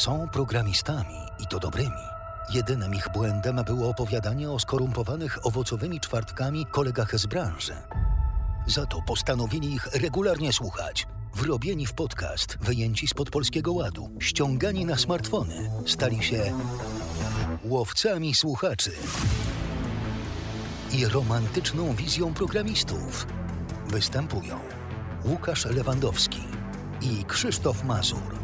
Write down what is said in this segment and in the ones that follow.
Są programistami i to dobrymi. Jedynym ich błędem było opowiadanie o skorumpowanych owocowymi czwartkami kolegach z branży. Za to postanowili ich regularnie słuchać. Wrobieni w podcast, wyjęci spod polskiego ładu, ściągani na smartfony, stali się łowcami słuchaczy i romantyczną wizją programistów. Występują Łukasz Lewandowski i Krzysztof Mazur.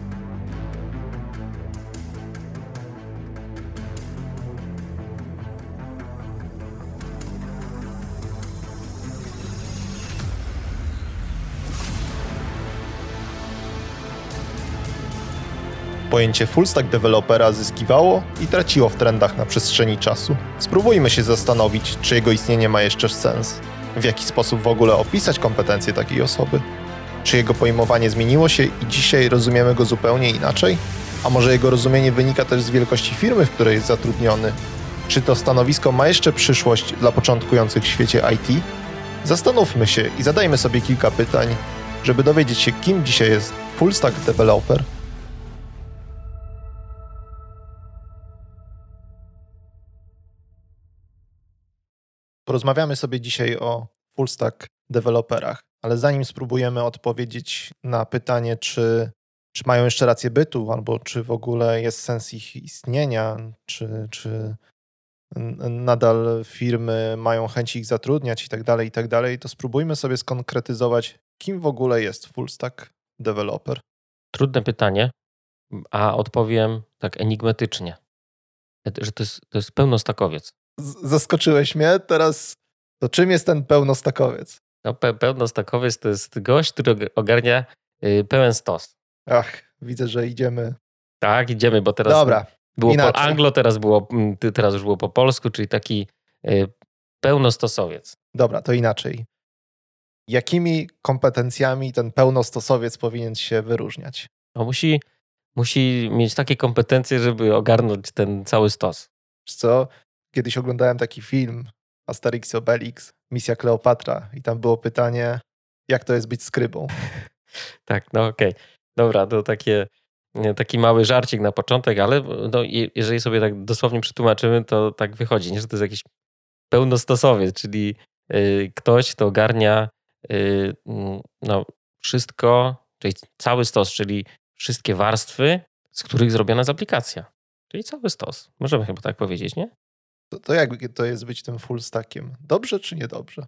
Pojęcie full stack dewelopera zyskiwało i traciło w trendach na przestrzeni czasu. Spróbujmy się zastanowić, czy jego istnienie ma jeszcze sens. W jaki sposób w ogóle opisać kompetencje takiej osoby? Czy jego pojmowanie zmieniło się i dzisiaj rozumiemy go zupełnie inaczej? A może jego rozumienie wynika też z wielkości firmy, w której jest zatrudniony? Czy to stanowisko ma jeszcze przyszłość dla początkujących w świecie IT? Zastanówmy się i zadajmy sobie kilka pytań, żeby dowiedzieć się, kim dzisiaj jest full stack developer. Porozmawiamy sobie dzisiaj o full stack deweloperach, ale zanim spróbujemy odpowiedzieć na pytanie, czy, czy mają jeszcze rację bytu, albo czy w ogóle jest sens ich istnienia, czy, czy nadal firmy mają chęć ich zatrudniać i tak dalej, i tak dalej, to spróbujmy sobie skonkretyzować, kim w ogóle jest full stack developer. Trudne pytanie, a odpowiem tak enigmatycznie, że to jest, to jest pełnostakowiec zaskoczyłeś mnie. Teraz to czym jest ten pełnostakowiec? No, pe pełnostakowiec to jest gość, który ogarnia y, pełen stos. Ach, widzę, że idziemy. Tak, idziemy, bo teraz Dobra, było inaczej. po anglo, teraz, było, teraz już było po polsku, czyli taki y, pełnostosowiec. Dobra, to inaczej. Jakimi kompetencjami ten pełnostosowiec powinien się wyróżniać? No, musi, musi mieć takie kompetencje, żeby ogarnąć ten cały stos. Co? Kiedyś oglądałem taki film Asterix Obelix, Misja Kleopatra i tam było pytanie, jak to jest być skrybą? tak, no okej. Okay. Dobra, to takie, taki mały żarcik na początek, ale no, jeżeli sobie tak dosłownie przetłumaczymy, to tak wychodzi, nie? że to jest jakiś pełnostosowiec, czyli y, ktoś, kto ogarnia y, no, wszystko, czyli cały stos, czyli wszystkie warstwy, z których zrobiona jest aplikacja. Czyli cały stos. Możemy chyba tak powiedzieć, nie? To, to jak to jest być tym full stackiem? Dobrze czy niedobrze?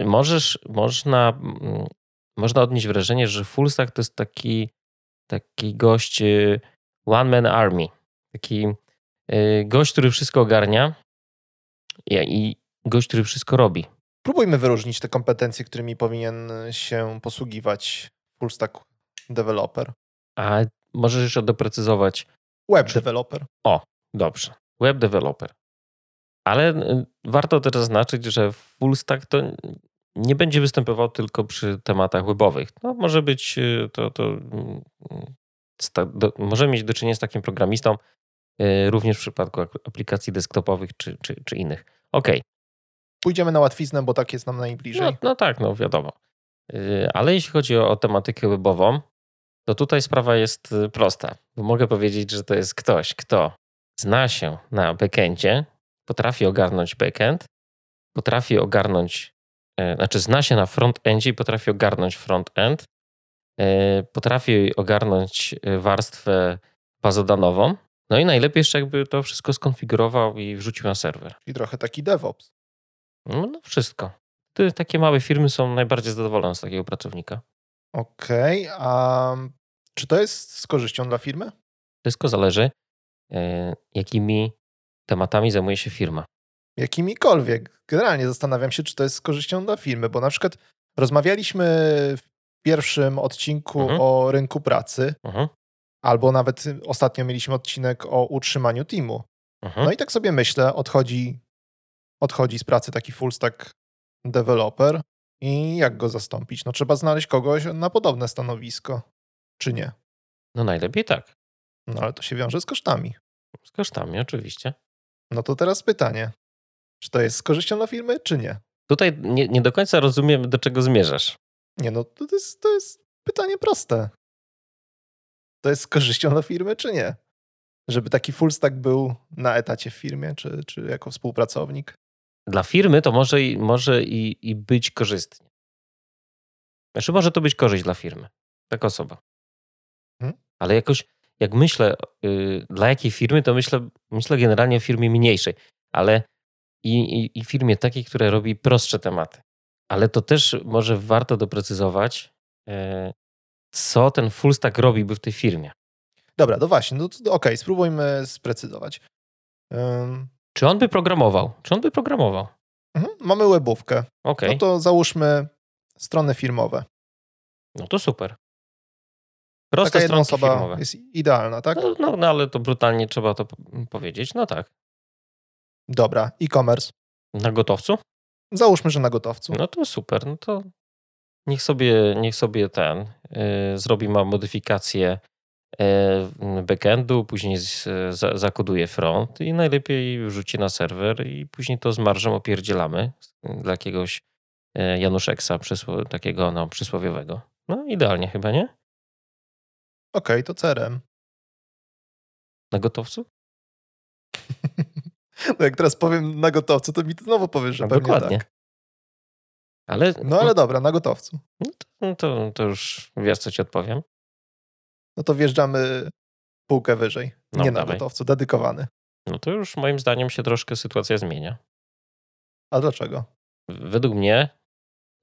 Możesz, można, mm, można odnieść wrażenie, że full stack to jest taki, taki gość y, one man army. Taki y, gość, który wszystko ogarnia i gość, który wszystko robi. Próbujmy wyróżnić te kompetencje, którymi powinien się posługiwać full stack developer. A możesz jeszcze doprecyzować? Web developer. O, dobrze. Web developer. Ale y, warto też zaznaczyć, że full stack to nie będzie występował tylko przy tematach webowych. No, może być y, to, to mm, do, możemy mieć do czynienia z takim programistą y, również w przypadku aplikacji desktopowych czy, czy, czy innych. OK. Pójdziemy na łatwiznę, bo tak jest nam najbliżej. No, no tak, no wiadomo. Ale jeśli chodzi o, o tematykę webową, to tutaj sprawa jest prosta. Mogę powiedzieć, że to jest ktoś, kto zna się na backendzie, potrafi ogarnąć backend, potrafi ogarnąć, e, znaczy zna się na frontendzie i potrafi ogarnąć frontend, e, potrafi ogarnąć e, warstwę bazodanową, no i najlepiej jeszcze jakby to wszystko skonfigurował i wrzucił na serwer. I trochę taki DevOps. No, no wszystko. Takie małe firmy są najbardziej zadowolone z takiego pracownika. Okej, okay, a czy to jest z korzyścią dla firmy? Wszystko zależy, jakimi tematami zajmuje się firma. Jakimikolwiek. Generalnie zastanawiam się, czy to jest z korzyścią dla firmy, bo na przykład rozmawialiśmy w pierwszym odcinku mhm. o rynku pracy, mhm. albo nawet ostatnio mieliśmy odcinek o utrzymaniu teamu. Mhm. No i tak sobie myślę, odchodzi, odchodzi z pracy taki full stack developer i jak go zastąpić? No trzeba znaleźć kogoś na podobne stanowisko, czy nie? No najlepiej tak. No ale to się wiąże z kosztami. Z kosztami, oczywiście. No to teraz pytanie. Czy to jest z korzyścią dla firmy, czy nie? Tutaj nie, nie do końca rozumiem, do czego zmierzasz. Nie, no to jest, to jest pytanie proste. To jest z korzyścią dla firmy, czy nie? żeby taki full stack był na etacie w firmie, czy, czy jako współpracownik? Dla firmy to może, i, może i, i być korzystnie. Znaczy może to być korzyść dla firmy, taka osoba. Mhm. Ale jakoś, jak myślę, yy, dla jakiej firmy, to myślę, myślę generalnie o firmie mniejszej, ale i, i, i firmie takiej, która robi prostsze tematy. Ale to też może warto doprecyzować, yy, co ten full stack robiłby w tej firmie. Dobra, no właśnie, no to- okej, spróbujmy sprecyzować. Ym, Czy on by programował? Czy on by programował? mhm, mamy webówkę. Okej, No to załóżmy strony firmowe. no to super. Taka Proste jedna stronki osoba firmowe. jest idealna, tak? No, no, no ale to brutalnie trzeba to powiedzieć. No tak. Dobra, e-commerce. Na gotowcu? Załóżmy, że na gotowcu. No to super. No to niech sobie, niech sobie ten y, zrobi ma modyfikację y, backendu, później z, za, zakoduje front i najlepiej wrzuci na serwer i później to z marżą opierdzielamy dla jakiegoś y, Januszeksa przysło, takiego no, przysłowiowego. No idealnie chyba, nie? Okej, to CRM. Na gotowcu? No jak teraz powiem na gotowcu, to mi ty znowu powiesz, że No, pewnie dokładnie. tak. Ale, No ale dobra, na gotowcu. no to, no to, to już wiesz, co ci odpowiem. No to wjeżdżamy półkę wyżej. No, Nie na dawaj. gotowcu, dedykowany. No to już moim zdaniem się troszkę sytuacja zmienia. A dlaczego? Według mnie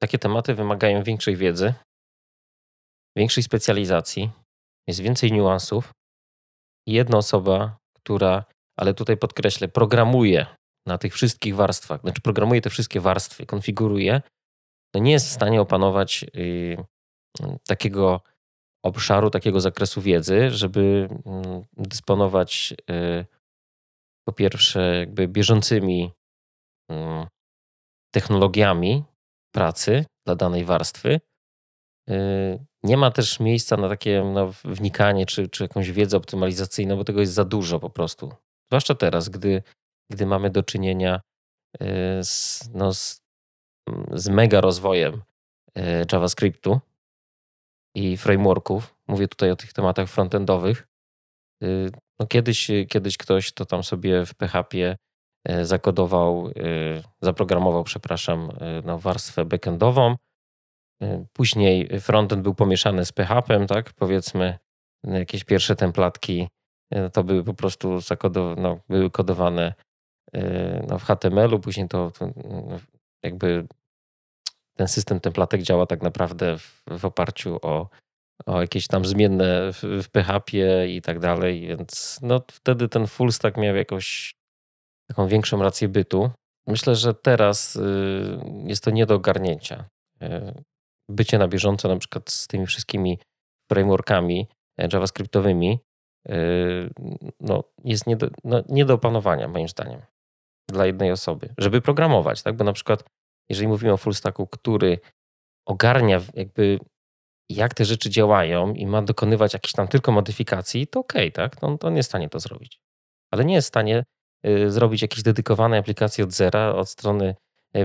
takie tematy wymagają większej wiedzy, większej specjalizacji, jest więcej niuansów. Jedna osoba, która, ale tutaj podkreślę, programuje na tych wszystkich warstwach, znaczy programuje te wszystkie warstwy, konfiguruje, to nie jest w stanie opanować y, takiego obszaru, takiego zakresu wiedzy, żeby mm, dysponować y, po pierwsze jakby bieżącymi mm, technologiami pracy dla danej warstwy. Yy, Nie ma też miejsca na takie no, wnikanie czy, czy jakąś wiedzę optymalizacyjną, bo tego jest za dużo po prostu. Zwłaszcza teraz, gdy, gdy mamy do czynienia yy, z, no, z, z mega rozwojem yy, JavaScriptu i frameworków. Mówię tutaj o tych tematach frontendowych. No kiedyś, kiedyś ktoś to tam sobie w PHP zakodował, zaprogramował, przepraszam, no, warstwę backendową. E, Później frontend był pomieszany z PHP, tak? Powiedzmy, jakieś pierwsze templatki e, to były po prostu zakodow- no, były kodowane e, no, w HTML-u, później to, to jakby ten system templatek działa tak naprawdę w, w oparciu o, o jakieś tam zmienne w, w PHP i tak dalej, więc no, wtedy ten full stack miał jakoś taką większą rację bytu. Myślę, że teraz y, jest to nie do ogarnięcia. Bycie na bieżąco na przykład z tymi wszystkimi frameworkami e, javascriptowymi y, no, jest nie do, no, nie do opanowania moim zdaniem dla jednej osoby, żeby programować, tak? Bo na przykład jeżeli mówimy o full stacku, który ogarnia jakby jak te rzeczy działają i ma dokonywać jakichś tam tylko modyfikacji, to okej, tak? To, to on jest w stanie to zrobić. Ale nie jest w stanie y, zrobić jakiejś dedykowanej aplikacji od zera, od strony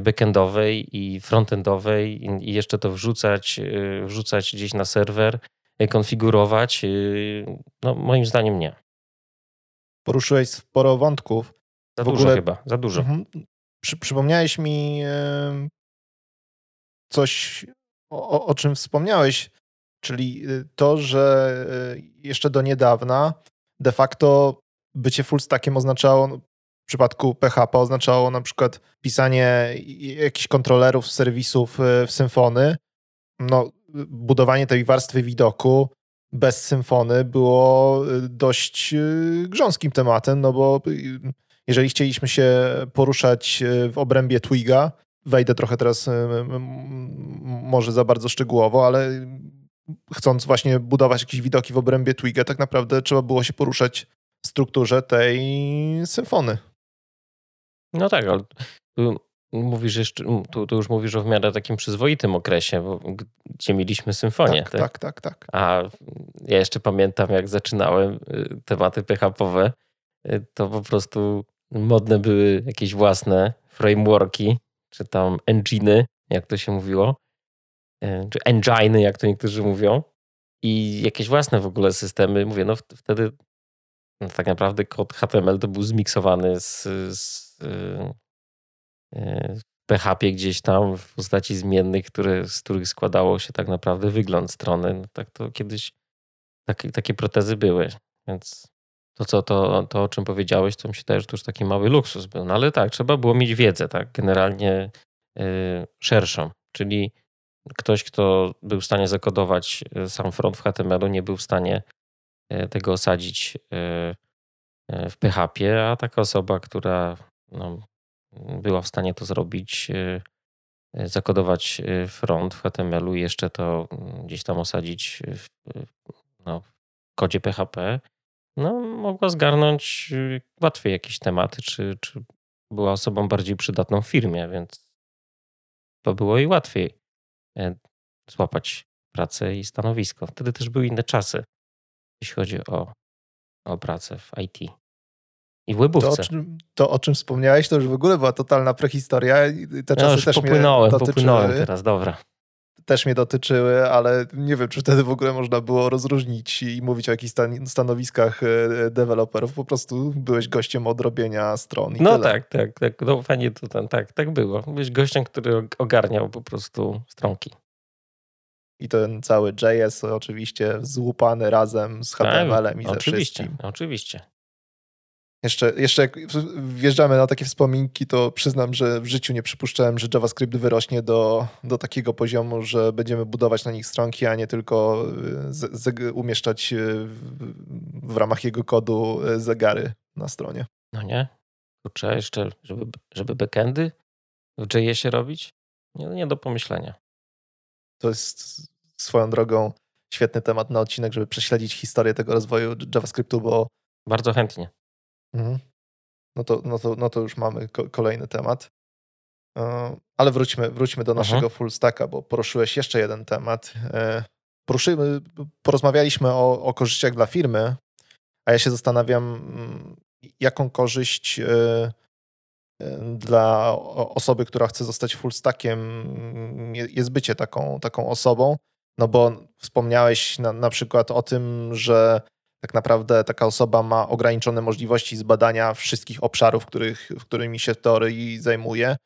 backendowej i frontendowej i, jeszcze to wrzucać, y, wrzucać gdzieś na serwer, y, konfigurować. No moim zdaniem nie. Poruszyłeś sporo wątków. Za W dużo ogóle- chyba, za dużo. Mhm. Przy, przypomniałeś mi coś, o, o- o czym wspomniałeś, czyli y, to, że y, jeszcze do niedawna de facto bycie full stackiem oznaczało, no, w przypadku PHP oznaczało na przykład pisanie jakichś kontrolerów, serwisów y, w Symfony. No, budowanie tej warstwy widoku bez Symfony było y, dość y, grząskim tematem, no bo jeżeli chcieliśmy się poruszać w obrębie Twiga, wejdę trochę teraz może za bardzo szczegółowo, ale chcąc właśnie budować jakieś widoki w obrębie Twiga, tak naprawdę trzeba było się poruszać w strukturze tej symfony. No tak, ale tu mówisz jeszcze, tu, tu już mówisz o w miarę takim przyzwoitym okresie, bo, gdzie mieliśmy symfonię. Tak, tak, tak, tak. A ja jeszcze pamiętam, jak zaczynałem y, tematy PHP-owe, y, to po prostu modne były jakieś własne frameworki, czy tam enginy, jak to się mówiło, y, czy enginy, jak to niektórzy mówią, i jakieś własne w ogóle systemy. Mówię, no wtedy no, tak naprawdę kod HTML to był zmiksowany z, z yy, yy, PHP gdzieś tam w postaci zmiennych, które, z których składało się tak naprawdę wygląd strony. No, tak to kiedyś takie, takie protezy były, więc to, co, to, to, o czym powiedziałeś, to mi się też już taki mały luksus był. No ale tak, trzeba było mieć wiedzę, tak, generalnie yy, szerszą, czyli ktoś, kto był w stanie zakodować y, sam front w HTML-u, nie był w stanie y, tego osadzić y, w PHP, a taka osoba, która no, była w stanie to zrobić, zakodować front w HTML-u i jeszcze to mm, gdzieś tam osadzić w, no, w kodzie PHP, no, mogła zgarnąć łatwiej jakieś tematy, czy, czy była osobą bardziej przydatną w firmie, więc to było i łatwiej e, złapać pracę i stanowisko. Wtedy też były inne czasy, jeśli chodzi o, o pracę w IT. I w webówce. To o, czym, to, o czym wspomniałeś, to już w ogóle była totalna prehistoria. Te czasy no już też popłynąłem, mnie popłynąłem teraz, dobra też mnie dotyczyły, ale nie wiem, czy wtedy w ogóle można było rozróżnić i mówić o jakichś stanowiskach e, deweloperów. Po prostu byłeś gościem odrobienia stron. no tyle. tak, tak, tak. No fajnie to ten, tak, tak było. Byłeś gościem, który ogarniał po prostu stronki. I ten cały JS oczywiście złupany razem z HTML-em tak, i ze oczywiście, wszystkim. Oczywiście. Jeszcze, jeszcze jak wjeżdżamy na takie wspominki, to przyznam, że w życiu nie przypuszczałem, że JavaScript wyrośnie do, do takiego poziomu, że będziemy budować na nich stronki, a nie tylko y, z, z, umieszczać y, w, w, ramach jego kodu y, zegary na stronie. No nie? Kurczę, jeszcze, żeby, żeby backendy w JS-ie robić? Nie, nie do pomyślenia. To jest swoją drogą świetny temat na odcinek, żeby prześledzić historię tego rozwoju JavaScriptu, bo bardzo chętnie. Mhm. No, to, no, to, no to już mamy kolejny temat. E, ale wróćmy, wróćmy do naszego full stacka, bo poruszyłeś jeszcze jeden temat. E, poruszymy, porozmawialiśmy o, o korzyściach dla firmy, a ja się zastanawiam, mm, jaką korzyść e, dla osoby, która chce zostać full stackiem, mm, jest bycie taką, taką osobą. No bo wspomniałeś na, na przykład o tym, że tak naprawdę taka osoba ma ograniczone możliwości zbadania wszystkich obszarów, których, w którymi się w teorii zajmuje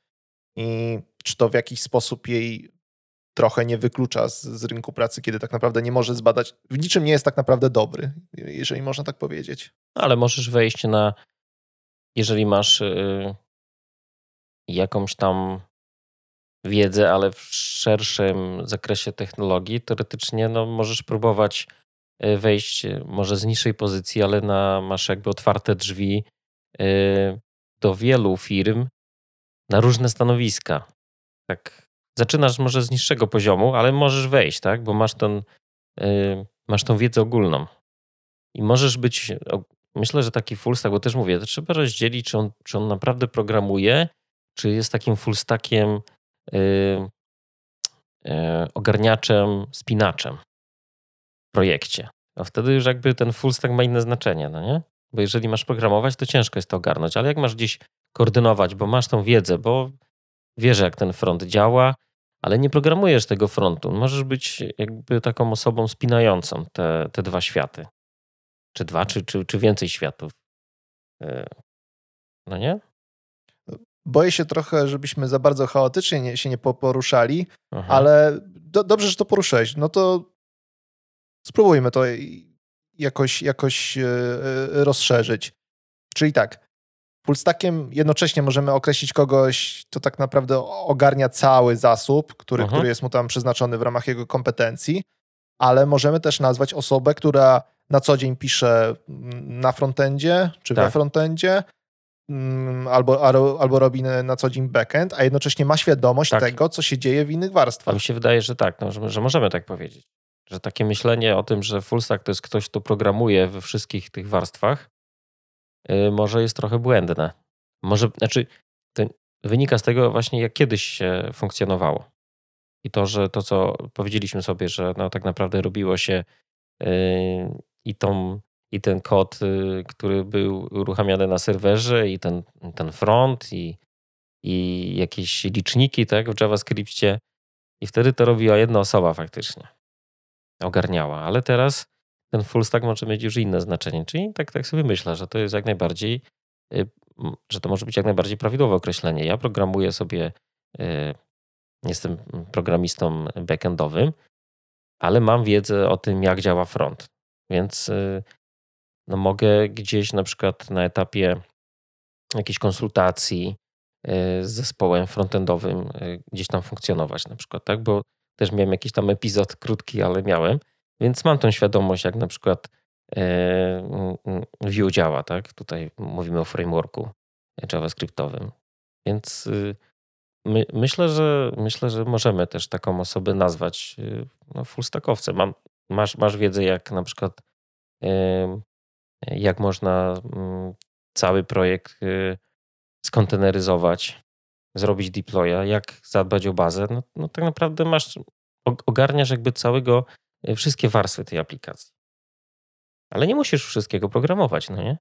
i czy to w jakiś sposób jej trochę nie wyklucza z, z, rynku pracy, kiedy tak naprawdę nie może zbadać, w niczym nie jest tak naprawdę dobry, jeżeli można tak powiedzieć. Ale możesz wejść na, jeżeli masz y, jakąś tam wiedzę, ale w szerszym zakresie technologii, teoretycznie no, możesz próbować wejść e, może z niższej pozycji, ale na, masz jakby otwarte drzwi e, do wielu firm na różne stanowiska. Tak, zaczynasz może z niższego poziomu, ale możesz wejść, tak? Bo masz ten, masz tą wiedzę ogólną. I możesz być, myślę, że taki full stack, bo też mówię, to trzeba rozdzielić, czy on, czy on naprawdę programuje, czy jest takim full stackiem ogarniaczem, spinaczem projekcie. A wtedy już jakby ten full stack ma inne znaczenie, no nie? Bo jeżeli masz programować, to ciężko jest to ogarnąć, ale jak masz gdzieś koordynować, bo masz tą wiedzę, bo wiesz, jak ten front działa, ale nie programujesz tego frontu. Możesz być jakby taką osobą spinającą te, te dwa światy. Czy dwa, czy, czy, czy więcej światów. E, no nie? Boję się trochę, żebyśmy za bardzo chaotycznie nie, się nie poruszali, Aha. ale do, dobrze, że to poruszyłeś. No to Spróbujmy to jakoś, jakoś e, e, rozszerzyć. Czyli tak, fullstackiem jednocześnie możemy określić kogoś, kto tak naprawdę ogarnia cały zasób, który, mhm. który jest mu tam przeznaczony w ramach jego kompetencji, ale możemy też nazwać osobę, która na co dzień pisze na frontendzie czy tak. we frontendzie, mm, albo, albo, albo robi na co dzień backend, a jednocześnie ma świadomość tak. tego, co się dzieje w innych warstwach. A mi się wydaje, że tak, no, że, że możemy tak powiedzieć. Że takie myślenie o tym, że full stack to jest ktoś, kto programuje we wszystkich tych warstwach, yy, może jest trochę błędne. Może, znaczy, wynika z tego właśnie, jak kiedyś się funkcjonowało. I to, że to, co powiedzieliśmy sobie, że no, tak naprawdę robiło się yy, i, tą, i ten kod, yy, który był uruchamiany na serwerze, i ten, ten front, i, i jakieś liczniki tak, w JavaScriptie. I wtedy to robiła jedna osoba faktycznie ogarniała. Ale teraz ten full stack może mieć już inne znaczenie. Czyli tak, tak sobie myślę, że to jest jak najbardziej, y, że to może być jak najbardziej prawidłowe określenie. Ja programuję sobie, y, jestem programistą backendowym, ale mam wiedzę o tym, jak działa front. Więc y, no mogę gdzieś na przykład na etapie jakiejś konsultacji z zespołem frontendowym gdzieś tam funkcjonować na przykład, tak? Bo też miałem jakiś tam epizod krótki, ale miałem, więc mam tą świadomość, jak na przykład e, Vue działa, tak? Tutaj mówimy o frameworku JavaScriptowym. Więc y, my, myślę, że myślę, że możemy też taką osobę nazwać y, no, fullstackowcem. Mam, masz, masz wiedzę, jak na przykład jak można mm, cały projekt y, skonteneryzować, zrobić deploya, jak zadbać o bazę, no, no tak naprawdę masz, ogarniasz jakby całego, e, wszystkie warstwy tej aplikacji. Ale nie musisz wszystkiego programować, no nie?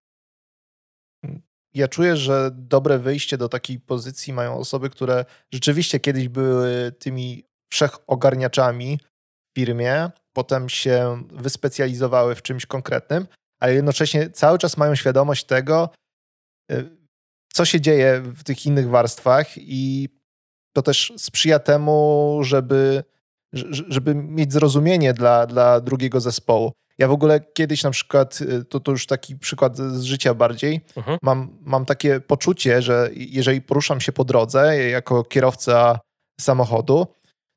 Ja czuję, że dobre wyjście do takiej pozycji mają osoby, które rzeczywiście kiedyś były tymi wszechogarniaczami w firmie, potem się wyspecjalizowały w czymś konkretnym, ale jednocześnie cały czas mają świadomość tego, e, co się dzieje w tych innych warstwach i to też sprzyja temu, żeby, żeby mieć zrozumienie dla, dla drugiego zespołu. Ja w ogóle kiedyś na przykład, y, to, to już taki przykład z życia bardziej, mhm. mam, mam takie poczucie, że jeżeli poruszam się po drodze jako kierowca samochodu,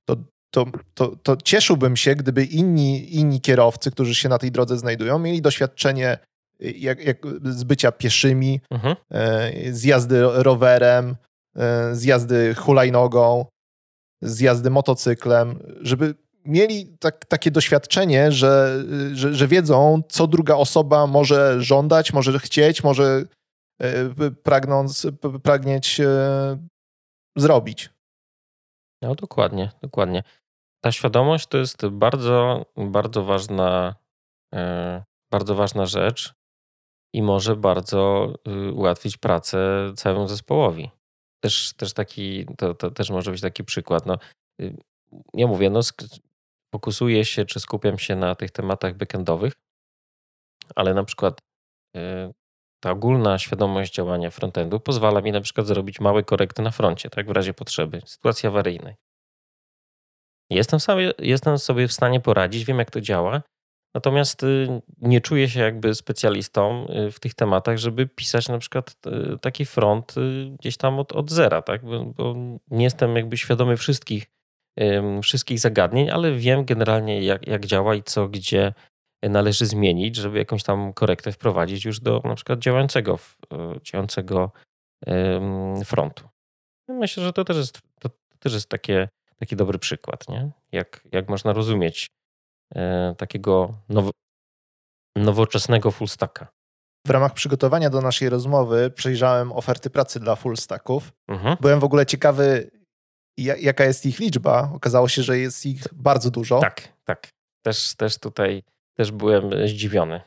to, to, to, to cieszyłbym się, gdyby inni, inni kierowcy, którzy się na tej drodze znajdują, mieli doświadczenie jak, jak z bycia pieszymi, mhm. E, z jazdy rowerem, e, z jazdy hulajnogą, z jazdy motocyklem, żeby mieli tak, takie doświadczenie, że, że, że, wiedzą, co druga osoba może żądać, może chcieć, może e, pragnąc, pragnieć zrobić. No dokładnie, dokładnie. Ta świadomość to jest bardzo, bardzo ważna, bardzo ważna rzecz i może bardzo y, ułatwić pracę całemu zespołowi. Też, też taki, to, to też może być taki przykład. No, y, ja mówię, no, fokusuję się czy skupiam się na tych tematach backendowych, ale na przykład y, ta ogólna świadomość działania frontendu pozwala mi na przykład zrobić małe korekty na froncie, tak w razie potrzeby, sytuacji awaryjnej. Jestem sobie, jestem sobie w stanie poradzić, wiem jak to działa Natomiast y, nie czuję się jakby specjalistą y, w tych tematach, żeby pisać na przykład y, taki front gdzieś tam od, od zera, tak? Bo, bo nie jestem jakby świadomy wszystkich, wszystkich zagadnień, ale wiem generalnie jak, jak działa i co gdzie należy zmienić, żeby jakąś tam korektę wprowadzić już do na przykład działającego, działającego frontu. Myślę, że to też jest, to też jest takie, taki dobry przykład, nie? Jak, jak można rozumieć takiego now, nowoczesnego fullstacka. W ramach przygotowania do naszej rozmowy przejrzałem oferty pracy dla fullstacków. Mhm. Byłem w ogóle ciekawy, jaka jest ich liczba. Okazało się, że jest ich bardzo dużo. Tak, tak. Też, też tutaj też byłem zdziwiony.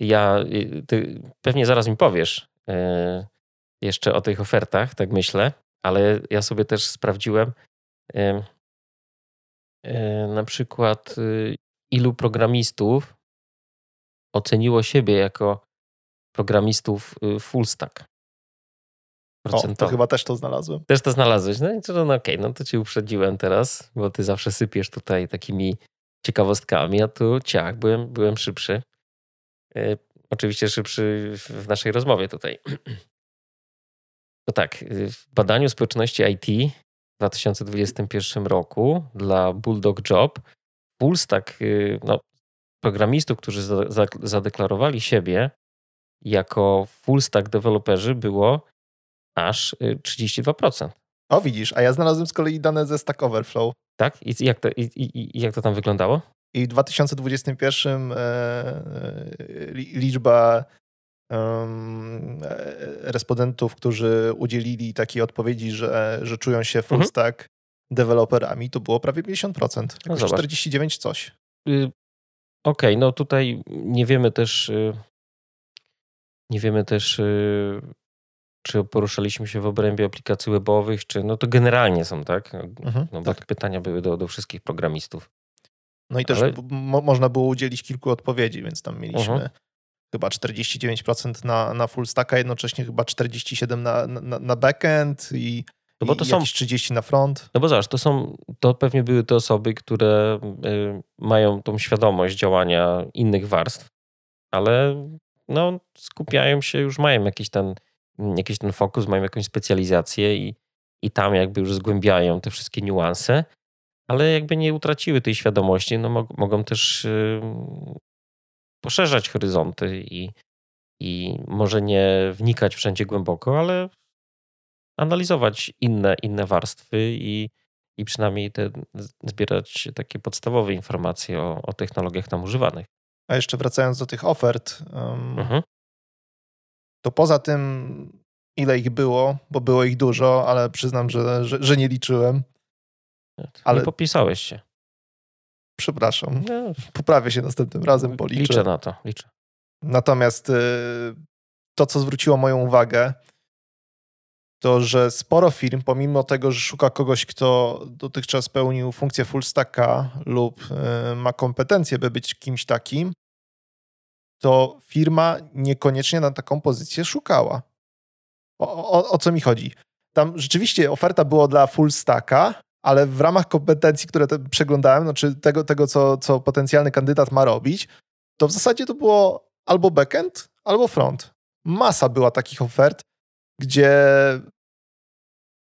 Ja, ty pewnie zaraz mi powiesz e, jeszcze o tych ofertach, tak myślę, ale ja sobie też sprawdziłem. E, na przykład y, ilu programistów oceniło siebie jako programistów y, full stack. O, to chyba też to znalazłem. Też to znalazłeś. No, no, no okej, okay, no to ci uprzedziłem teraz, bo ty zawsze sypiesz tutaj takimi ciekawostkami, a tu ciach, byłem, byłem szybszy. E, oczywiście szybszy w naszej rozmowie tutaj. No tak, y, w badaniu społeczności IT 2021 roku dla Bulldog Job Fullstack, y, no, programistów, którzy zadeklarowali siebie jako fullstack deweloperzy było aż 32%. Y, o widzisz, a ja znalazłem z kolei dane ze Stack Overflow. Tak? I jak to, i, i, jak to tam wyglądało? I w 2021 e, e, liczba respondentów, którzy udzielili takiej odpowiedzi, że, że czują się full mhm. stack deweloperami, to było prawie 50%. No 49 coś. Y Okej, okay, no tutaj nie wiemy też y nie wiemy też y czy poruszaliśmy się w obrębie aplikacji webowych, czy no to generalnie są, tak? Mhm, no bo tak. pytania były do, do wszystkich programistów. No i też Ale- mo- można było udzielić kilku odpowiedzi, więc tam mieliśmy Mhm. Chyba 49% na, na full stacka, jednocześnie chyba 47% na, na, na backend i, No bo i to są jakieś 30 na front. No bo zobacz, to są, to pewnie były te osoby, które y, mają tą świadomość działania innych warstw, ale no, skupiają się, już mają jakiś ten, jakiś ten fokus, mają jakąś specjalizację i, i tam jakby już zgłębiają te wszystkie niuanse, ale jakby nie utraciły tej świadomości, no mog, mogą też y, poszerzać horyzonty i, i może nie wnikać wszędzie głęboko, ale analizować inne, inne warstwy i, i przynajmniej te, zbierać takie podstawowe informacje o, o technologiach tam używanych. A jeszcze wracając do tych ofert, um, Mhm. to poza tym, ile ich było, bo było ich dużo, ale przyznam, że, że, że nie liczyłem. Ale- Nie popisałeś się. Przepraszam. No, Poprawię się następnym razem, policzę. liczę na to, liczę. Natomiast y, to, co zwróciło moją uwagę, to że sporo firm, pomimo tego, że szuka kogoś, kto dotychczas pełnił funkcję full stacka lub y, ma kompetencje, by być kimś takim, to firma niekoniecznie na taką pozycję szukała. O, o, o co mi chodzi? Tam rzeczywiście oferta była dla full stacka, ale w ramach kompetencji, które przeglądałem, znaczy tego, tego co, co potencjalny kandydat ma robić, to w zasadzie to było albo backend, albo front. Masa była takich ofert, gdzie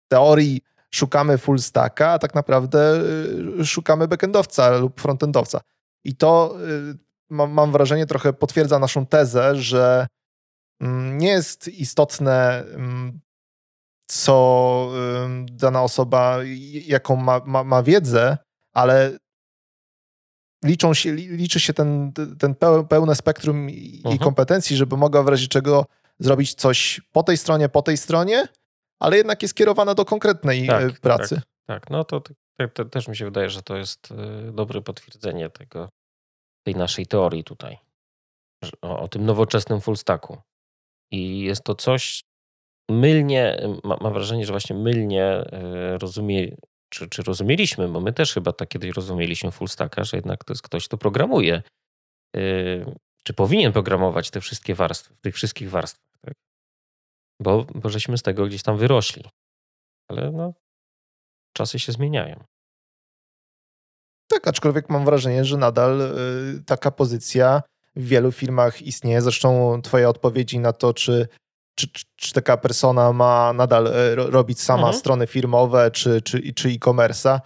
w teorii szukamy full stacka, a tak naprawdę y, szukamy backendowca lub frontendowca. I to y, mam, mam wrażenie trochę potwierdza naszą tezę, że mm, nie jest istotne, mm, co dana osoba, jaką ma, ma, ma wiedzę, ale liczą się, li- liczy się ten, ten peł- pełne spektrum i, Mhm. kompetencji, żeby mogła w razie czego zrobić coś po tej stronie, po tej stronie, ale jednak jest kierowana do konkretnej Tak, e, pracy. Tak, no to, to, to też mi się wydaje, że to jest y, dobre potwierdzenie tego, tej naszej teorii tutaj. O, o tym nowoczesnym full stacku. I jest to coś mylnie, ma, mam wrażenie, że właśnie mylnie rozumie, czy, czy rozumieliśmy, bo my też chyba tak kiedyś rozumieliśmy full stacka, że jednak to jest ktoś, kto programuje. y, Czy powinien programować te wszystkie warstwy, tych wszystkich warstwach, tak? Bo, bo żeśmy z tego gdzieś tam wyrośli. Ale no, czasy się zmieniają. Tak, aczkolwiek mam wrażenie, że nadal y, taka pozycja w wielu firmach istnieje. Zresztą twoje odpowiedzi na to, czy, czy, czy- taka persona ma nadal ro- robić sama Mhm. strony firmowe, czy, czy, czy e-commerce'a,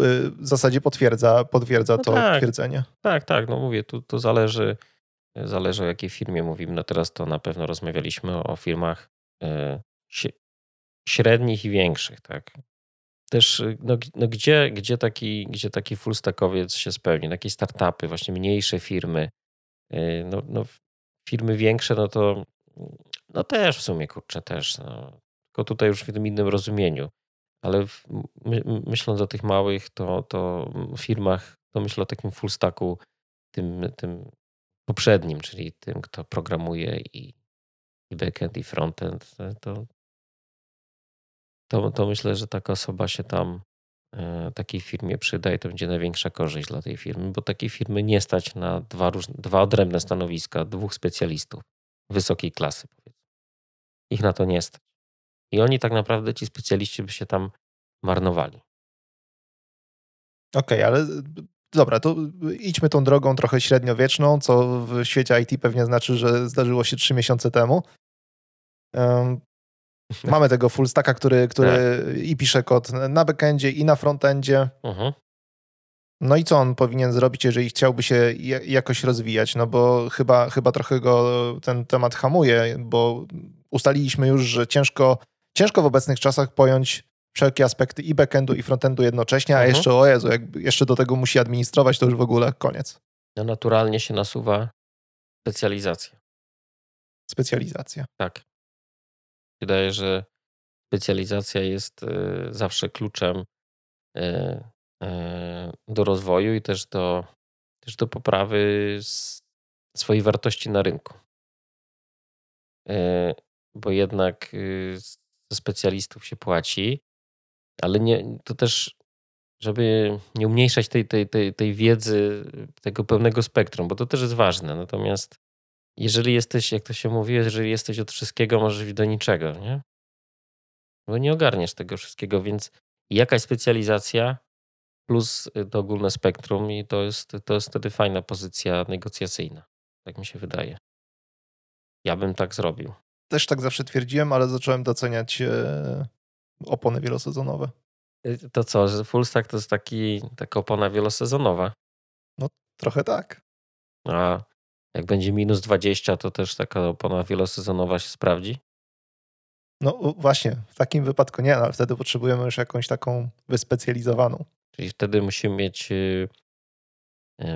y, w zasadzie potwierdza, potwierdza No to tak. twierdzenie. Tak, tak, no mówię, tu to zależy, zależy o jakiej firmie mówimy. No teraz to na pewno rozmawialiśmy o firmach e, średnich i większych, tak. Też, no, no gdzie, gdzie, taki, gdzie taki full stackowiec się spełni? Takie startupy, właśnie mniejsze firmy. E, No, no firmy większe, no to no też w sumie, kurczę, też. No. Tylko tutaj już w tym innym rozumieniu. Ale w, my, myśląc o tych małych, to, to firmach, to myślę o takim full stacku tym, tym poprzednim, czyli tym, kto programuje i, i backend, i frontend, to, to, to myślę, że taka osoba się tam e, takiej firmie przyda i to będzie największa korzyść dla tej firmy, bo takiej firmy nie stać na dwa, różne, dwa odrębne stanowiska, dwóch specjalistów wysokiej klasy. Ich na to nie stać. I oni tak naprawdę, ci specjaliści, by się tam marnowali. Okej, ale y, dobra, to idźmy tą drogą trochę średniowieczną, co w świecie IT pewnie znaczy, że zdarzyło się trzy miesiące temu. Em, Mamy tego full stacka, który, który i pisze kod na backendzie, i na frontendzie. Mhm. No i co on powinien zrobić, jeżeli chciałby się ja- jakoś rozwijać? No bo chyba, chyba trochę go ten temat hamuje, bo ustaliliśmy już, że ciężko, ciężko w obecnych czasach pojąć wszelkie aspekty i backendu, i frontendu jednocześnie, a Mhm. jeszcze, o Jezu, jak jeszcze do tego musi administrować, to już w ogóle koniec. No naturalnie się nasuwa specjalizacja. Specjalizacja. Tak. Wydaje, że specjalizacja jest e, zawsze kluczem e, e, do rozwoju i też do, też do poprawy swojej wartości na rynku. Bo jednak y, ze specjalistów się płaci, ale nie, to też żeby nie umniejszać tej, tej, tej, tej wiedzy, tego pełnego spektrum, bo to też jest ważne. Natomiast jeżeli jesteś, jak to się mówi, jeżeli jesteś od wszystkiego, możesz być do niczego, nie? Bo nie ogarniesz tego wszystkiego, więc jakaś specjalizacja plus to ogólne spektrum i to jest, to jest wtedy fajna pozycja negocjacyjna. Tak mi się wydaje. Ja bym tak zrobił. Też tak zawsze twierdziłem, ale zacząłem doceniać e, opony wielosezonowe. Y, to co, że full stack to jest taki, taka opona wielosezonowa? No trochę tak. A jak będzie minus 20, to też taka opona wielosezonowa się sprawdzi? No właśnie, w takim wypadku nie, no, ale wtedy potrzebujemy już jakąś taką wyspecjalizowaną. Czyli wtedy musimy mieć y,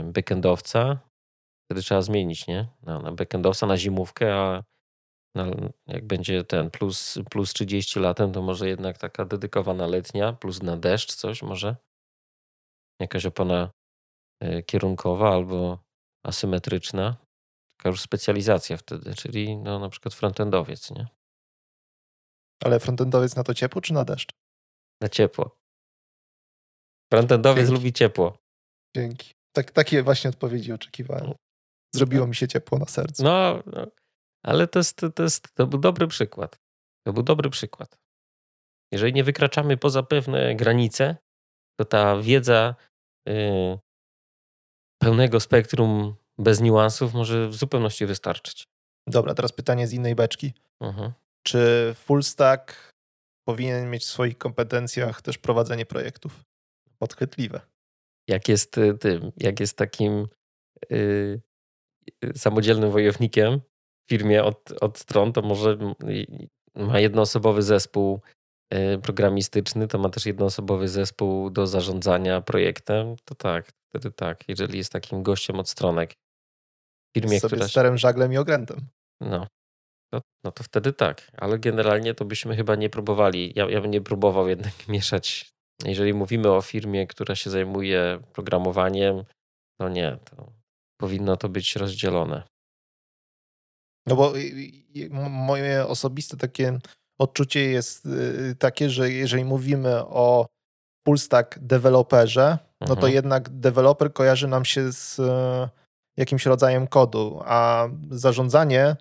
backendowca, wtedy trzeba zmienić, nie? Na backendowca, na zimówkę, a na, jak będzie ten plus, plus 30 latem, to może jednak taka dedykowana letnia, plus na deszcz coś może? Jakaś opona y, kierunkowa albo asymetryczna. Taka już specjalizacja wtedy, czyli no, na przykład frontendowiec, nie? Ale frontendowiec na to ciepło czy na deszcz? Na ciepło. Frontendowiec Dzięki. lubi ciepło. Dzięki. Tak, takie właśnie odpowiedzi oczekiwałem. Zrobiło mi się ciepło na sercu. No, no ale to, jest, to, jest, to był dobry przykład. To był dobry przykład. Jeżeli nie wykraczamy poza pewne granice, to ta wiedza yy, pełnego spektrum bez niuansów może w zupełności wystarczyć. Dobra, teraz pytanie z innej beczki. Mhm. Czy full stack powinien mieć w swoich kompetencjach też prowadzenie projektów? Podchwytliwe. Jak jest y, tym, jak jest takim yy, samodzielnym wojownikiem firmie od, od stron, to może ma jednoosobowy zespół y, programistyczny, to ma też jednoosobowy zespół do zarządzania projektem, to tak, wtedy tak, jeżeli jest takim gościem od stronek. W firmie, Sobie która... sterem, żaglem i okrętem. No. No, no to wtedy tak, ale generalnie to byśmy chyba nie próbowali. Ja, ja bym nie próbował jednak mieszać. Jeżeli mówimy o firmie, która się zajmuje programowaniem, to nie, to powinno to być rozdzielone. No bo moje osobiste takie odczucie jest y, takie, że jeżeli mówimy o full stack deweloperze, no to Mhm. jednak deweloper kojarzy nam się z e, jakimś rodzajem kodu, a zarządzanie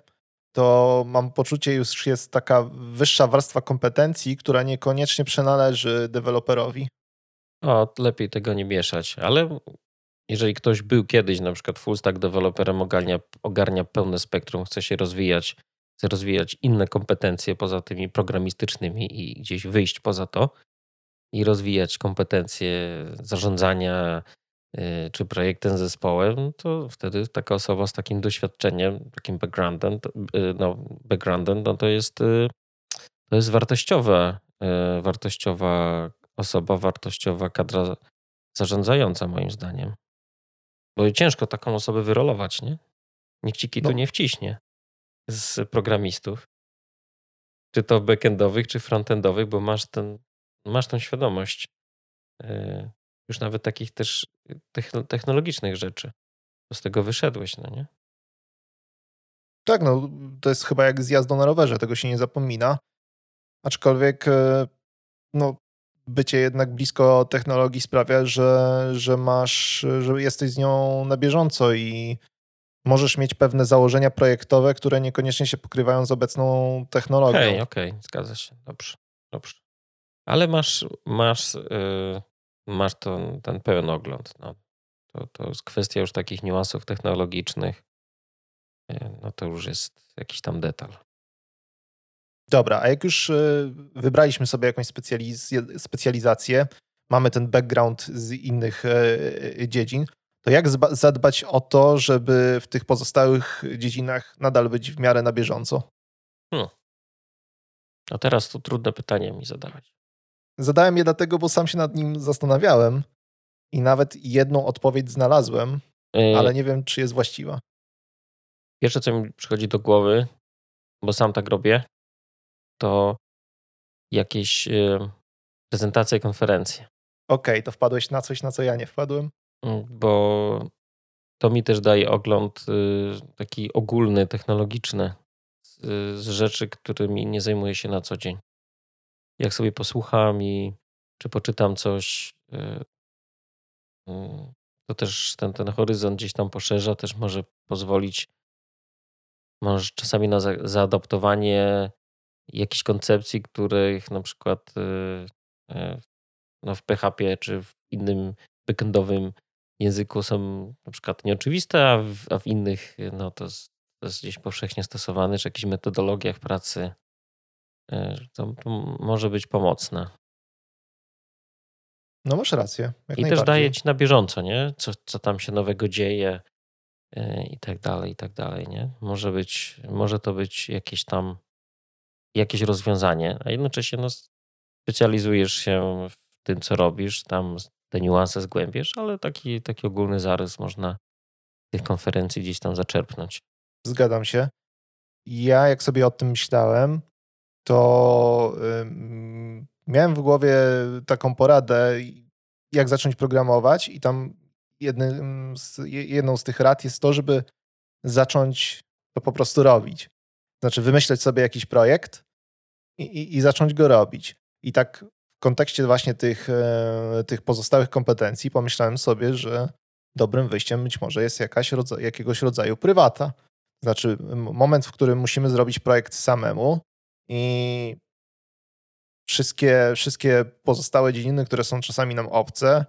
to mam poczucie już jest taka wyższa warstwa kompetencji, która niekoniecznie przynależy deweloperowi. O, lepiej tego nie mieszać, ale jeżeli ktoś był kiedyś na przykład full stack deweloperem, ogarnia, ogarnia pełne spektrum, chce się rozwijać, chce rozwijać inne kompetencje poza tymi programistycznymi i gdzieś wyjść poza to i rozwijać kompetencje zarządzania y, czy projektem, zespołem, to wtedy taka osoba z takim doświadczeniem, takim backgroundem, y, no, backgroundem no to jest y, to jest wartościowa, wartościowa osoba, wartościowa kadra zarządzająca moim zdaniem. Bo ciężko taką osobę wyrolować, nie? Nikt ci kitu No. nie wciśnie z programistów. Czy to backendowych, czy frontendowych, bo masz, ten, masz tą świadomość y, już nawet takich też techno- technologicznych rzeczy. Z tego wyszedłeś, no nie? Tak, no to jest chyba jak z jazdą na rowerze, tego się nie zapomina. Aczkolwiek e, no, bycie jednak blisko technologii sprawia, że, że masz, że jesteś z nią na bieżąco i możesz mieć pewne założenia projektowe, które niekoniecznie się pokrywają z obecną technologią. Okej, okej, zgadza się. Dobrze, dobrze. Ale masz, masz, yy, masz ten, ten pełen ogląd. No. To, to jest kwestia już takich niuansów technologicznych. Yy, No to już jest jakiś tam detal. Dobra, a jak już e, wybraliśmy sobie jakąś specjaliz- specjalizację, mamy ten background z innych e, dziedzin, to jak zadbać o to, żeby w tych pozostałych dziedzinach nadal być w miarę na bieżąco? A teraz to trudne pytanie mi zadałeś. Zadałem je dlatego, bo sam się nad nim zastanawiałem i nawet jedną odpowiedź znalazłem, Yy, ale nie wiem, czy jest właściwa. Pierwsze, co mi przychodzi do głowy, bo sam tak robię, to jakieś yy, prezentacje, konferencje. Okej, to wpadłeś na coś, na co ja nie wpadłem. Mm, bo to mi też daje ogląd y, taki ogólny, technologiczny z, z rzeczy, którymi nie zajmuję się na co dzień. Jak sobie posłucham i czy poczytam coś, to też ten, ten horyzont gdzieś tam poszerza, też może pozwolić może czasami na za, zaadaptowanie jakichś koncepcji, których na przykład no, w PHP czy w innym backendowym języku są na przykład nieoczywiste, a w, a w innych no, to, jest, to jest gdzieś powszechnie stosowane, czy jakichś metodologiach pracy. To, to może być pomocne. No masz rację. I też daje ci na bieżąco, nie? Co, co tam się nowego dzieje i tak dalej, i tak dalej, nie? Może być, może to być jakieś tam jakieś rozwiązanie, a jednocześnie no, specjalizujesz się w tym, co robisz, tam te niuanse zgłębiesz, ale taki, taki ogólny zarys można tych konferencji gdzieś tam zaczerpnąć. Zgadzam się. Ja, jak sobie o tym myślałem, to miałem w głowie taką poradę, jak zacząć programować, i tam jednym z, jedną z tych rad jest to, żeby zacząć to po prostu robić. Znaczy, wymyśleć sobie jakiś projekt i, i, i zacząć go robić. I tak w kontekście właśnie tych, e, tych pozostałych kompetencji pomyślałem sobie, że dobrym wyjściem być może jest jakaś rodza jakiegoś rodzaju prywata. Znaczy, moment, w którym musimy zrobić projekt samemu i wszystkie, wszystkie pozostałe dziedziny, które są czasami nam obce,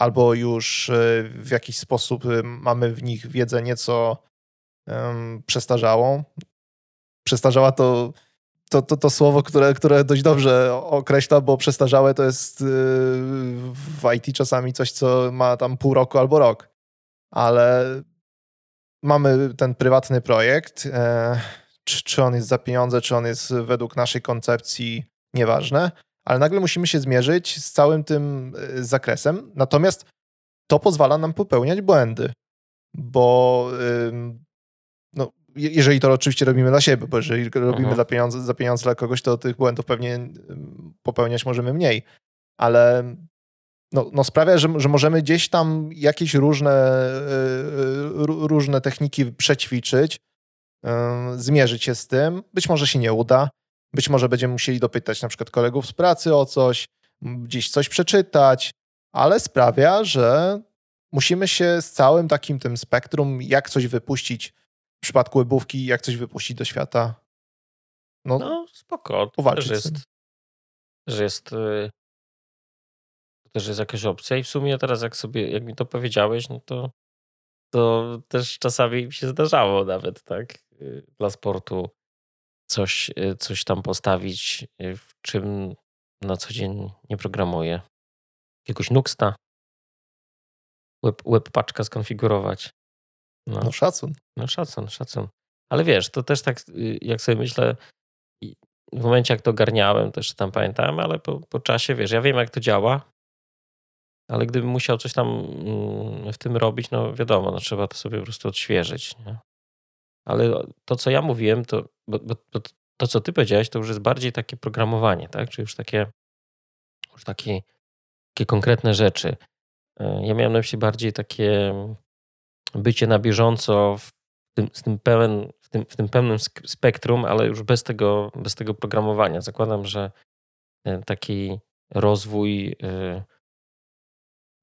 albo już e, w jakiś sposób e, mamy w nich wiedzę nieco um, przestarzałą. Przestarzała to to, to, to słowo, które, które dość dobrze określa, bo przestarzałe to jest y, w IT czasami coś, co ma tam pół roku albo rok. Ale mamy ten prywatny projekt. E, czy, czy on jest za pieniądze, czy on jest według naszej koncepcji, nieważne, ale nagle musimy się zmierzyć z całym tym y, zakresem. Natomiast to pozwala nam popełniać błędy, bo jeżeli to oczywiście robimy dla siebie, bo jeżeli robimy mhm. dla pieniądze, za pieniądze dla kogoś, to tych błędów pewnie popełniać możemy mniej. Ale no, no sprawia, że, że możemy gdzieś tam jakieś różne, e, różne techniki przećwiczyć, zmierzyć się z tym. Być może się nie uda. Być może będziemy musieli dopytać na przykład kolegów z pracy o coś, gdzieś coś przeczytać, ale sprawia, że musimy się z całym takim tym spektrum, jak coś wypuścić w przypadku webówki, jak coś wypuścić do świata. No, no spoko. Powalczyć też jest, że jest y, też jest jakaś opcja i w sumie teraz jak sobie, jak mi to powiedziałeś, no to to też czasami się zdarzało nawet, tak, y, dla sportu coś, y, coś tam postawić, w czym na co dzień nie programuję. Jakiegoś Nuxta, web, web paczka skonfigurować. No. no szacun. No szacun, szacun. Ale wiesz, to też tak, y, jak sobie myślę, w momencie jak to garniałem, też tam pamiętałem, ale po, po czasie, wiesz, ja wiem jak to działa, ale gdybym musiał coś tam mm, w tym robić, no wiadomo, no trzeba to sobie po prostu odświeżyć. Nie? Ale to, co ja mówiłem, to, bo, bo, bo to, co ty powiedziałeś, to już jest bardziej takie programowanie, tak? Czy już takie, już takie, takie konkretne rzeczy. E, ja miałem na myśli bardziej takie bycie na bieżąco w tym, z tym pełen, w, tym, w tym pełnym spektrum, ale już bez tego, bez tego programowania. Zakładam, że e, taki rozwój e,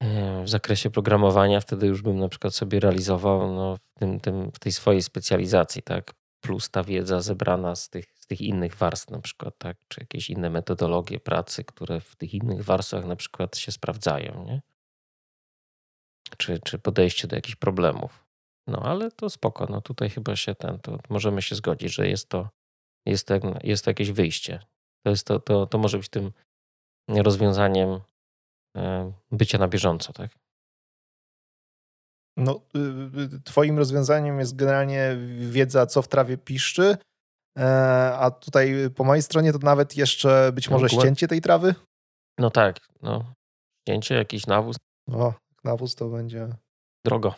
e, w zakresie programowania wtedy już bym na przykład sobie realizował no, w, tym, tym, w tej swojej specjalizacji, tak? Plus ta wiedza zebrana z tych, z tych innych warstw na przykład, tak? Czy jakieś inne metodologie pracy, które w tych innych warstwach na przykład się sprawdzają, nie? Czy, czy podejście do jakichś problemów. No ale to spoko, no tutaj chyba się ten, to możemy się zgodzić, że jest to, jest to, jest to jakieś wyjście. To, jest to, to, to może być tym rozwiązaniem e, bycia na bieżąco, tak? No, y, y, twoim rozwiązaniem jest generalnie wiedza, co w trawie piszczy, e, a tutaj po mojej stronie to nawet jeszcze być może no, ścięcie tej trawy? No tak, no. Ścięcie, jakiś nawóz. O, nawóz to będzie. Drogo.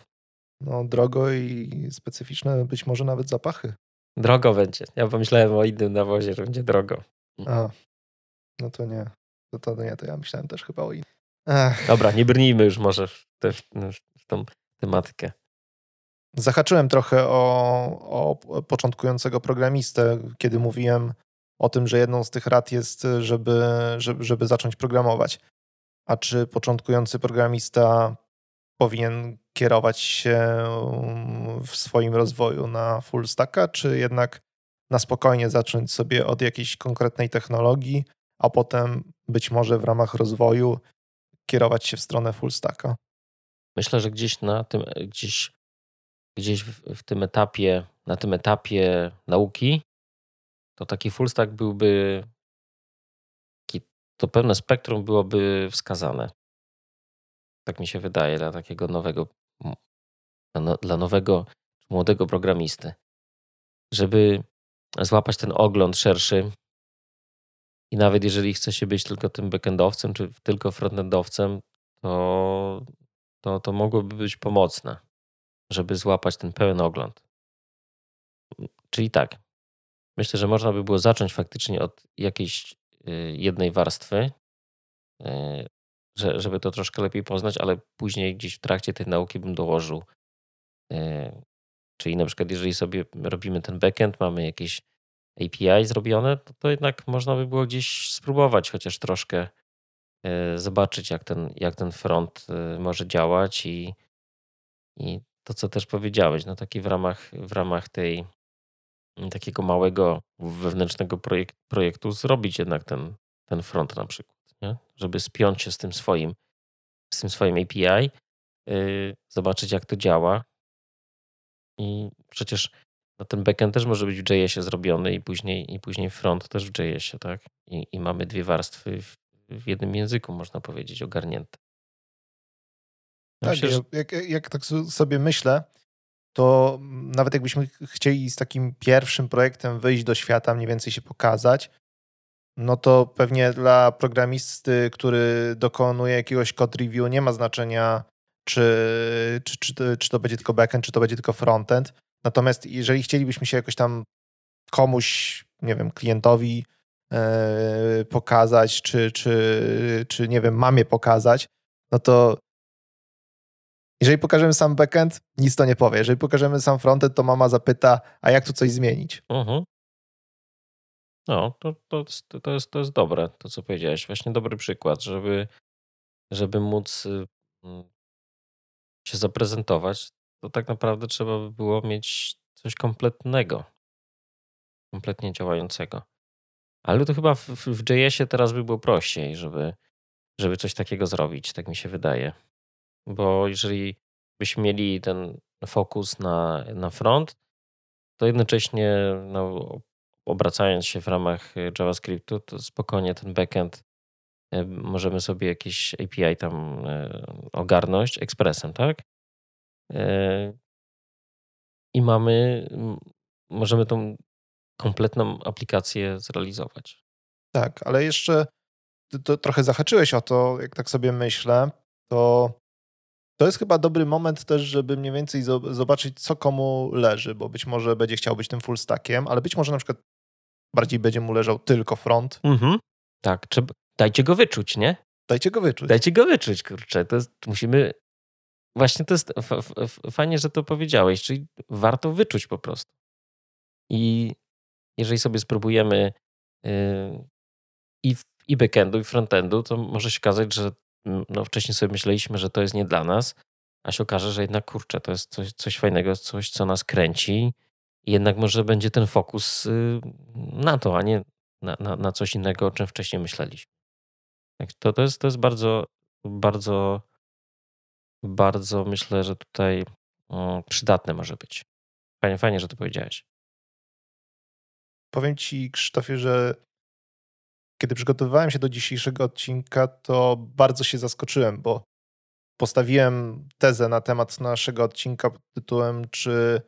No, drogo i specyficzne, być może nawet zapachy. Drogo będzie. Ja pomyślałem o innym nawozie, że będzie drogo. A, no to nie. To, to nie, to ja myślałem też chyba o innym. Dobra, nie brnijmy już może w, te, w tą tematykę. Zahaczyłem trochę o, o początkującego programistę, kiedy mówiłem o tym, że jedną z tych rad jest, żeby, żeby, żeby zacząć programować. A czy początkujący programista powinien kierować się w swoim rozwoju na full stacka, czy jednak na spokojnie zacząć sobie od jakiejś konkretnej technologii, a potem być może w ramach rozwoju kierować się w stronę full stacka? Myślę, że gdzieś na tym, gdzieś, gdzieś w, w tym etapie, na tym etapie nauki, to taki full stack byłby, to pewne spektrum byłoby wskazane. Tak mi się wydaje, dla takiego nowego, no, dla nowego, młodego programisty. Żeby złapać ten ogląd szerszy i nawet jeżeli chce się być tylko tym backendowcem, czy tylko frontendowcem, to, to, to mogłoby być pomocne, żeby złapać ten pełen ogląd. Czyli tak, myślę, że można by było zacząć faktycznie od jakiejś jednej warstwy, y, żeby to troszkę lepiej poznać, ale później gdzieś w trakcie tej nauki bym dołożył. Y, czyli na przykład, jeżeli sobie robimy ten backend, mamy jakieś API zrobione, to, to jednak można by było gdzieś spróbować chociaż troszkę zobaczyć, jak ten, jak ten front może działać i, i to, co też powiedziałeś, no taki w ramach, w ramach tej takiego małego wewnętrznego projekt, projektu zrobić jednak ten, ten front na przykład, nie? żeby spiąć się z tym swoim, z tym swoim API, yy, zobaczyć jak to działa i przecież no, ten backend też może być w JS-ie zrobiony i później, i później front też w JS-ie, tak? I, I, mamy dwie warstwy w, w, jednym języku, można powiedzieć, ogarnięte. tak, myślę, że... jak, jak tak sobie myślę, to nawet jakbyśmy chcieli z takim pierwszym projektem wyjść do świata, mniej więcej się pokazać, no to pewnie dla programisty, który dokonuje jakiegoś code review, nie ma znaczenia, czy, czy, czy, czy to będzie tylko backend, czy to będzie tylko frontend. Natomiast jeżeli chcielibyśmy się jakoś tam komuś, nie wiem, klientowi yy, pokazać, czy, czy, czy nie wiem, mamie pokazać, no to jeżeli pokażemy sam backend, nic to nie powie. Jeżeli pokażemy sam frontend, to mama zapyta, a jak tu coś zmienić? Uh-huh. No, to, to, to, jest, to jest dobre, to co powiedziałeś. Właśnie dobry przykład, żeby, żeby móc y, mm, się zaprezentować, to tak naprawdę trzeba by było mieć coś kompletnego, kompletnie działającego. Ale to chyba w, w JS-ie teraz by było prościej, żeby, żeby coś takiego zrobić, tak mi się wydaje bo jeżeli byśmy mieli ten fokus na, na front, to jednocześnie no, obracając się w ramach JavaScriptu, to spokojnie ten backend e, możemy sobie jakieś API tam e, ogarnąć ekspresem, tak? I mamy, możemy tą kompletną aplikację zrealizować. Tak, ale jeszcze to trochę zahaczyłeś o to, jak tak sobie myślę, to to jest chyba dobry moment też, żeby mniej więcej zobaczyć, co komu leży, bo być może będzie chciał być tym full stackiem, ale być może na przykład bardziej będzie mu leżał tylko front. Mhm. Tak, trzeba, dajcie go wyczuć, nie? Dajcie go wyczuć. Dajcie go wyczuć, kurczę. To jest, musimy. Właśnie to jest fajnie, że to powiedziałeś, czyli warto wyczuć po prostu. I jeżeli sobie spróbujemy yy, i, i backendu, i frontendu, to może się okazać, że no wcześniej sobie myśleliśmy, że to jest nie dla nas, a się okaże, że jednak kurczę, to jest coś, coś fajnego, coś, co nas kręci. I jednak może będzie ten fokus y, na to, a nie na, na, na coś innego, o czym wcześniej myśleliśmy. To, to, jest, to jest bardzo, bardzo, bardzo myślę, że tutaj przydatne może być. Fajnie, fajnie, że to powiedziałeś. Powiem ci, Krzysztofie, że kiedy przygotowywałem się do dzisiejszego odcinka, to bardzo się zaskoczyłem, bo postawiłem tezę na temat naszego odcinka pod tytułem, czy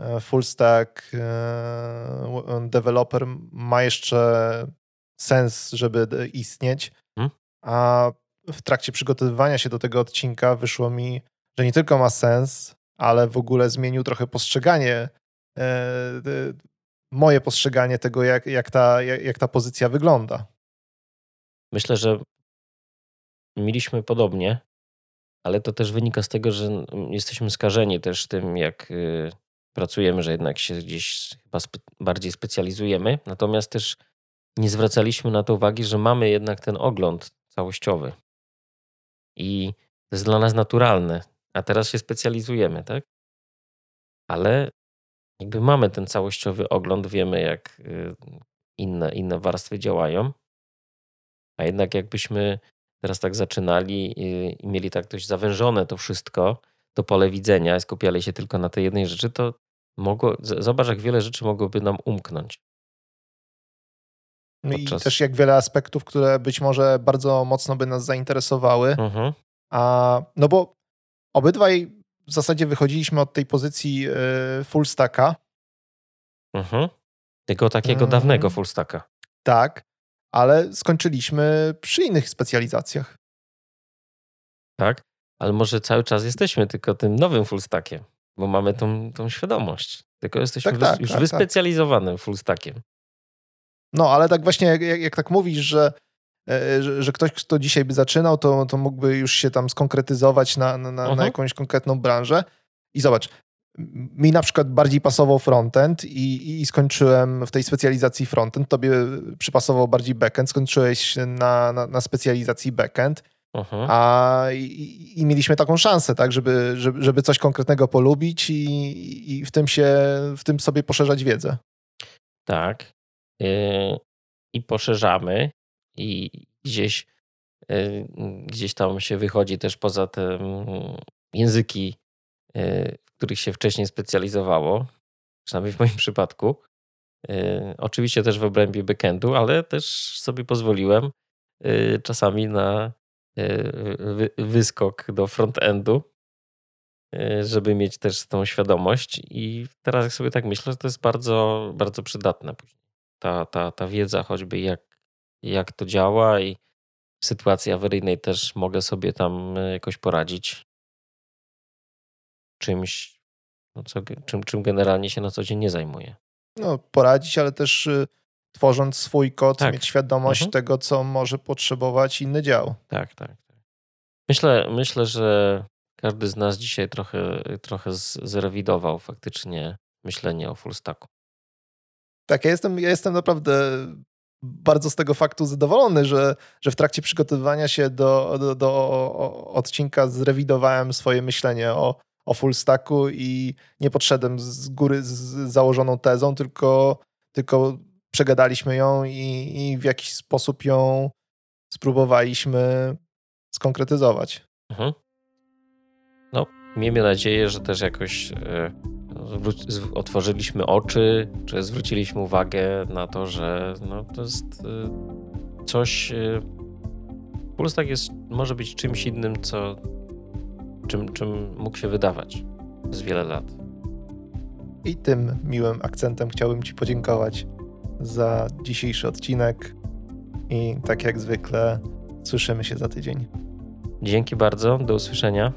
e, full stack e, developer ma jeszcze sens, żeby istnieć. Hmm? A w trakcie przygotowywania się do tego odcinka wyszło mi, że nie tylko ma sens, ale w ogóle zmienił trochę postrzeganie e, moje postrzeganie tego, jak, jak, ta, jak, jak ta pozycja wygląda. Myślę, że mieliśmy podobnie, ale to też wynika z tego, że jesteśmy skażeni też tym, jak y, pracujemy, że jednak się gdzieś chyba spe bardziej specjalizujemy. Natomiast też nie zwracaliśmy na to uwagi, że mamy jednak ten ogląd całościowy. I to jest dla nas naturalne, a teraz się specjalizujemy, tak? Ale jakby mamy ten całościowy ogląd, wiemy jak y, inne, inne warstwy działają, a jednak jakbyśmy teraz tak zaczynali i, i mieli tak dość zawężone to wszystko, to pole widzenia, skupiali się tylko na tej jednej rzeczy, to mogło, zobacz jak wiele rzeczy mogłoby nam umknąć. No i też jak wiele aspektów, które być może bardzo mocno by nas zainteresowały. Mhm. A, no bo obydwaj w zasadzie wychodziliśmy od tej pozycji y, full stacka. Mhm. Tego takiego hmm. dawnego full stacka. Tak, ale skończyliśmy przy innych specjalizacjach. Tak, ale może cały czas jesteśmy tylko tym nowym full stackiem, bo mamy tą, tą świadomość. Tylko jesteśmy tak, tak, już tak, tak. wyspecjalizowanym full stackiem. No, ale tak właśnie jak, jak tak mówisz, że, e, że, że, ktoś, kto dzisiaj by zaczynał, to, to mógłby już się tam skonkretyzować na, na, na mhm. jakąś konkretną branżę. I zobacz, mi na przykład bardziej pasował frontend i, i skończyłem w tej specjalizacji frontend. Tobie przypasował bardziej backend, skończyłeś na, na, na specjalizacji backend. Uh-huh. A i, i, mieliśmy taką szansę, tak, żeby, żeby, żeby coś konkretnego polubić i, i w tym się, w tym sobie poszerzać wiedzę. Tak. Yy, I poszerzamy i gdzieś, yy, gdzieś tam się wychodzi też poza te języki yy, których się wcześniej specjalizowało, przynajmniej w moim przypadku. Y, oczywiście też w obrębie backendu, ale też sobie pozwoliłem y, czasami na y, wyskok do frontendu, żeby mieć też tą świadomość. I teraz jak sobie tak myślę, to jest bardzo, bardzo przydatne później. Ta, ta, ta wiedza choćby jak, jak to działa i w sytuacji awaryjnej też mogę sobie tam jakoś poradzić czymś, no co, czym, czym generalnie się na co dzień nie zajmuje. No, poradzić, ale też y, tworząc swój kod, tak. mieć świadomość mhm. tego, co może potrzebować inny dział. Tak, tak. tak. Myślę, myślę, że każdy z nas dzisiaj trochę, trochę zrewidował faktycznie myślenie o full stacku. Tak, ja jestem, ja jestem naprawdę bardzo z tego faktu zadowolony, że, że w trakcie przygotowywania się do, do, do odcinka zrewidowałem swoje myślenie o, o full stacku i nie podszedłem z góry z założoną tezą, tylko, tylko przegadaliśmy ją i, i w jakiś sposób ją spróbowaliśmy skonkretyzować. Mhm. No, miejmy nadzieję, że też jakoś e, otworzyliśmy oczy, czy zwróciliśmy uwagę na to, że no, to jest e, coś. E, Pulstak jest, może być czymś innym, co czym, czym mógł się wydawać z wiele lat. I tym miłym akcentem chciałbym Ci podziękować za dzisiejszy odcinek. I tak jak zwykle, słyszymy się za tydzień. Dzięki bardzo, do usłyszenia.